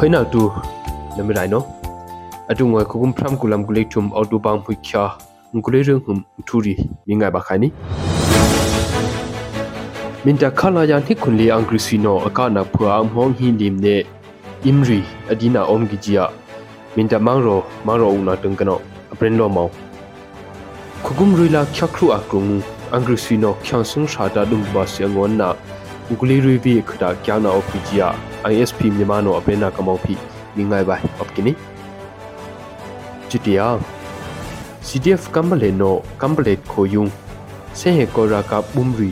ဖဲနောက်တူလမရိုင်နောအတူငွေခုကုမ်ဖရမ်ကူလမ်ကူလေးထုမ်အော်တူပန်းဖွိခါငကူလေးရုံဟမ်ထူရီမိငိုင်ဘခါနီမင်တခလာယန်ဟိခွန်လီအင်္ဂရိစီနောအကနာဖွာအမ်ဟောင်းဟင်းဒီမ်နေအင်ရီအဒီနာအုံဂီဂျီယာမင်တမန်ရောမန်ရောဦးနာတန်ကနောအပရင်လောမောခုကုမ်ရီလာချခရူအကရုံအင်္ဂရိစီနောချန်ဆုံရှာတာဒုံဘာစီငွန်နာငကူလေးရီဘီခဒါကျာနာအော်ဂီဂျီယာ ISP မြန်မာနော်အပင်းနာကမောင်ဖိမိငိုင်ပါအပကိနီချီတယာ CDF ကမ္ဘလေနော်ကမ္ဘလေခိုယုံဆေဟေကိုရာကဘုံရီ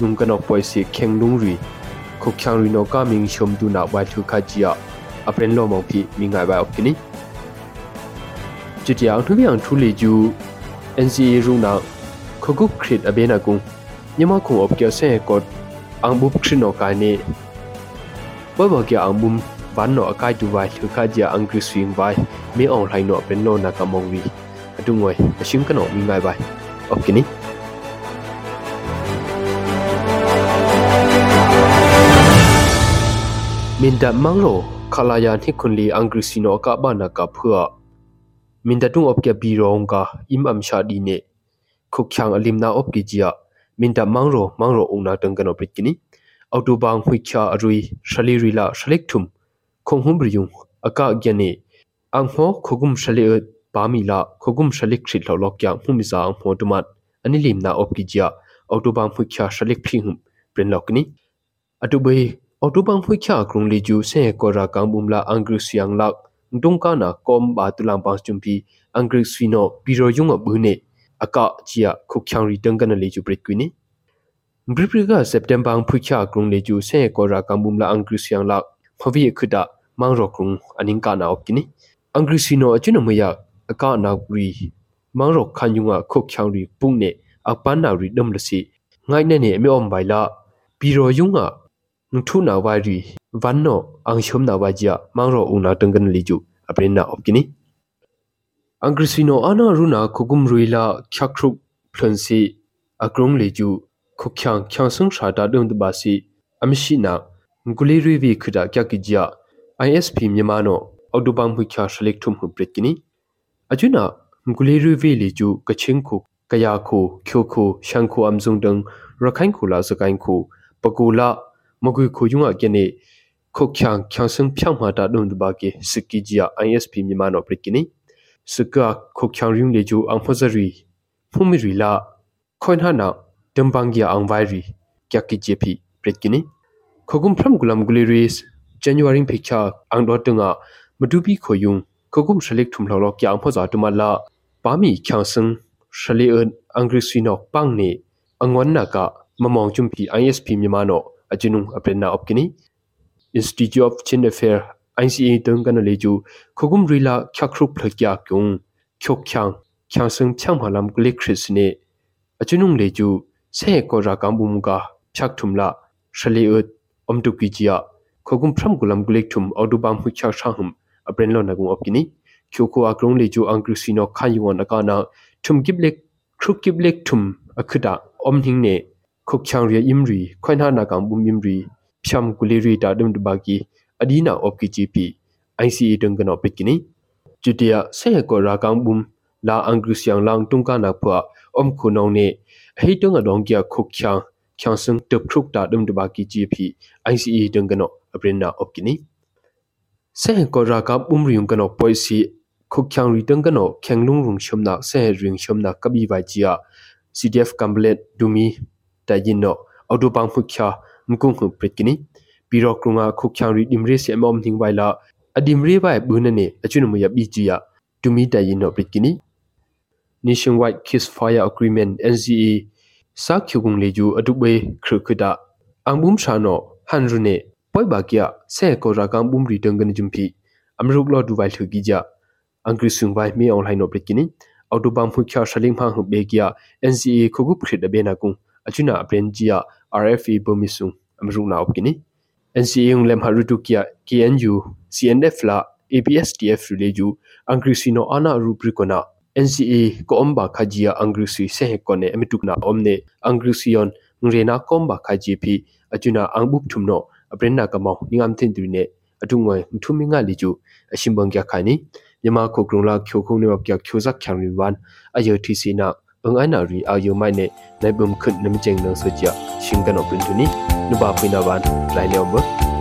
ယုံကနော်ပွိုင်စီခေငလုံရီခုတ်ချောင်ရီနော်ကမင်းရှုံဒူနာဝိုင်ထုခဂျီယာအပင်းလောမောင်ဖိမိငိုင်ပါအပကိနီချီတယာအထူးပြန်ထူလီကျူ NCA ရုံနာခခုခရစ်အဘေနာကုညမခုအပကျော်ဆေဟေကော့ ang bub kri no ka ni ပွဲပေါ်ကအမှုဘာနောအကိုက်တူဝိုင်လှခကြ အင်္ဂရိစွင်းဝိုင်မေအောင်လှိုင်းနောပင်နောနာကမောင်ဝီအတုငွေအရှင်းကနောမိငိုင်ဝိုင်โอเคနီมินดัดมังโลခလာယန်ဟိခွန်လီအင်္ဂရိစီနောကဘာနာကဖွာမင်တတုံအပကဘီရောင်ကအင်အမ်ရှာဒီနေခုခ ्यां အလင်နာအပကီဂျီယာမင်တမောင်ရောမောင်ရောအုံနာတန်ကနောပရိကနီအော်တိုဘန်ခွိချာအရွီရှလီရီလာရှလိကထုမ်ခုံဟုမ်ဘရီယုံအကာဂယနေအန်ဟောခုဂုမ်ရှလီပါမီလာခုဂုမ်ရှလိကရှိလောလောကယမှုမီဇာအမောတုမတ်အနိလိမ်နာအော့ကီဂျာအော်တိုဘန်ခွိချာရှလိကဖိဟုမ်ပရင်လောကနီအတူဘေအော်တိုဘန်ခွိချာကရုံလီဂျူဆေကောရာကန်ဘုမ်လာအန်ဂရုစယန်လောက်ဒုံကနာကောမ်ဘာတူလမ်ပန်ချွမ်ပီအန်ဂရိစဖီနိုပီရိုယုံအဘူးနေအကချီယခုချောင်ရီတန်ကနလေချူပရစ်ကွီနီဂရိပရိကစက်တမ်ဘာဖုချာကရုံလေကျူဆေကောရာကမ်ဘုံလာအင်္ဂရိစီယန်လာဖဗီခုဒမောင်ရကရုံအနင်ကနာအကိနိအင်္ဂရိစီနိုအချနမယအကနာဂရီမောင်ရခန်ယုံကခုတ်ချောင်းရီပုန်နေအပန်းနာရီဒမ်လစီငိုင်းနေနေအမေအွန်ဘိုင်လာဘီရောယုံကငထုနာဝါရီဝန်နိုအန်ရှုံနာဝါဂျာမောင်ရဦးနာတန်ကန်လီကျူအပရင်နာအကိနိအင်္ဂရိစီနိုအနာရူနာခုကုမ်ရီလာချက်ခရုဖလွန်စီအကရုံလေကျူခုချန်ချန်ဆုံရှာတာဒုံဒဘာစီအမရှိနာဂူလီရီဗီခဒကကီဂျာ ISP မြန်မာနောအော်တိုဘမ်ဟွိချာရှလက်ထုံဟုပရက်ကီနီအကျွနာဂူလီရီဗီလီကျူကချင်းခုကယာခုခိုခုရှန်ခုအမ်ဇုံဒံရခိုင်ခုလာစကိုင်းခုပကူလာမဂွေခုယုံအကင်းနေခုချန်ချန်ဆုံဖြောင်းမာတာဒုံဒဘာကီစကီဂျာ ISP မြန်မာနောပရက်ကီနီစကခုချန်ရုံလီကျူအမ်ဖဇရီဖူမီရီလာခွန်ဟာနာ tembangia angwairi kyakki jepi pretkini khogum from gulam guliris january picture angdo tunga mudupi khoyung khogum shalik thumlo lo kyang phoja tumala pami khyangsung shali an angri sinok pangne angon na ka mamong chumpi isp myamano ajinung aprena opkini institute of chin affair ICA tung kana leju khogum rila khyakrup thakya kyung khyokyang khyangsung changmalam gulikris ne ajinung leju se ko ra kambu muka chak thumla shali ut omtu kijia khogum phram gulam gulek thum odubam hu chak shahum aprenlo nagum opkini kyoko akrong le ju angru sino khan yuan akana thum giblek khrup giblek thum akhuda omning ne khok chang ri imri khoina na kambum imri phyam guleri ta dum dubaki adina opki gp ice dungano pikini jutia se ko ra kambum la angru siang lang tungka na phwa om khunong ne ဟိတငါဒေါင်ကီယာခုချာချာစံတပခုတာဒုံဒဘာကီဂျီဖီ ICE ဒင်ကနောအပရင်နာအော့ကီနီဆဲကောရာကပ်ဥမရီယုံကနောပွိုင်စီခုချာရီတန်ကနောချန်လုံရုံရှုံနာဆဲရင်ရှုံနာကဘီဝိုင်ဂျီယာ CDF ကမ်ဘလက်ဒူမီတိုင်နောအော်တိုပန်ခုချာမကုံခုပရစ်ကီနီပီရောကရုငါခုချာရီဒီမရီစီအမောမ်နင်းဝိုင်လာအဒီမရီဝိုင်ဘူးနနေအချွနမယဘီဂျီယာဒူမီတိုင်နောပရစ်ကီနီ Nationwide Ceasefire Agreement NCA စာကျုံလေယူအတုပဲခရခဒအမ်ဘုံရှာနောဟန်ရုနေပွိုင်ဘာကီယာဆဲကိုရာကမ်ဘုံရီတန်ကန်ဂျုံဖီအမရုကလောဒူဝိုင်ထူကီဂျာအင်္ဂရိစုံဝိုင်မီအွန်လိုင်းနောပလက်ကီနီအော်တိုဘမ်ဖူချာရှလင်းဖာဟူဘေကီယာ NCA ခုခုခရဒဘေနာကုအချွနာအပရင်ဂျီယာ RFE ဘုံမီစုံအမရုနာအုပ်ကီနီ NCA ုံလမ်ဟာရူတူကီယာ KNU CNF လာ ABSDF ရူလေယူအင်္ဂရိစီနောအာနာရူပရီကနာ NCA ko omba khajia angrusi se kone emitukna omne angrusion ngrena komba khaji phi achuna angbup thumno aprenna kamau ningam thin dune atungwe mthuminga liju asimbangya khani yama ko grungla khyo khong ne mapkya khyoza khyangri wan ayo thisi na angaina ri ayo mai ne naibum khun namjeng nang sochya shingdan opintuni nuba pina wan lai leobo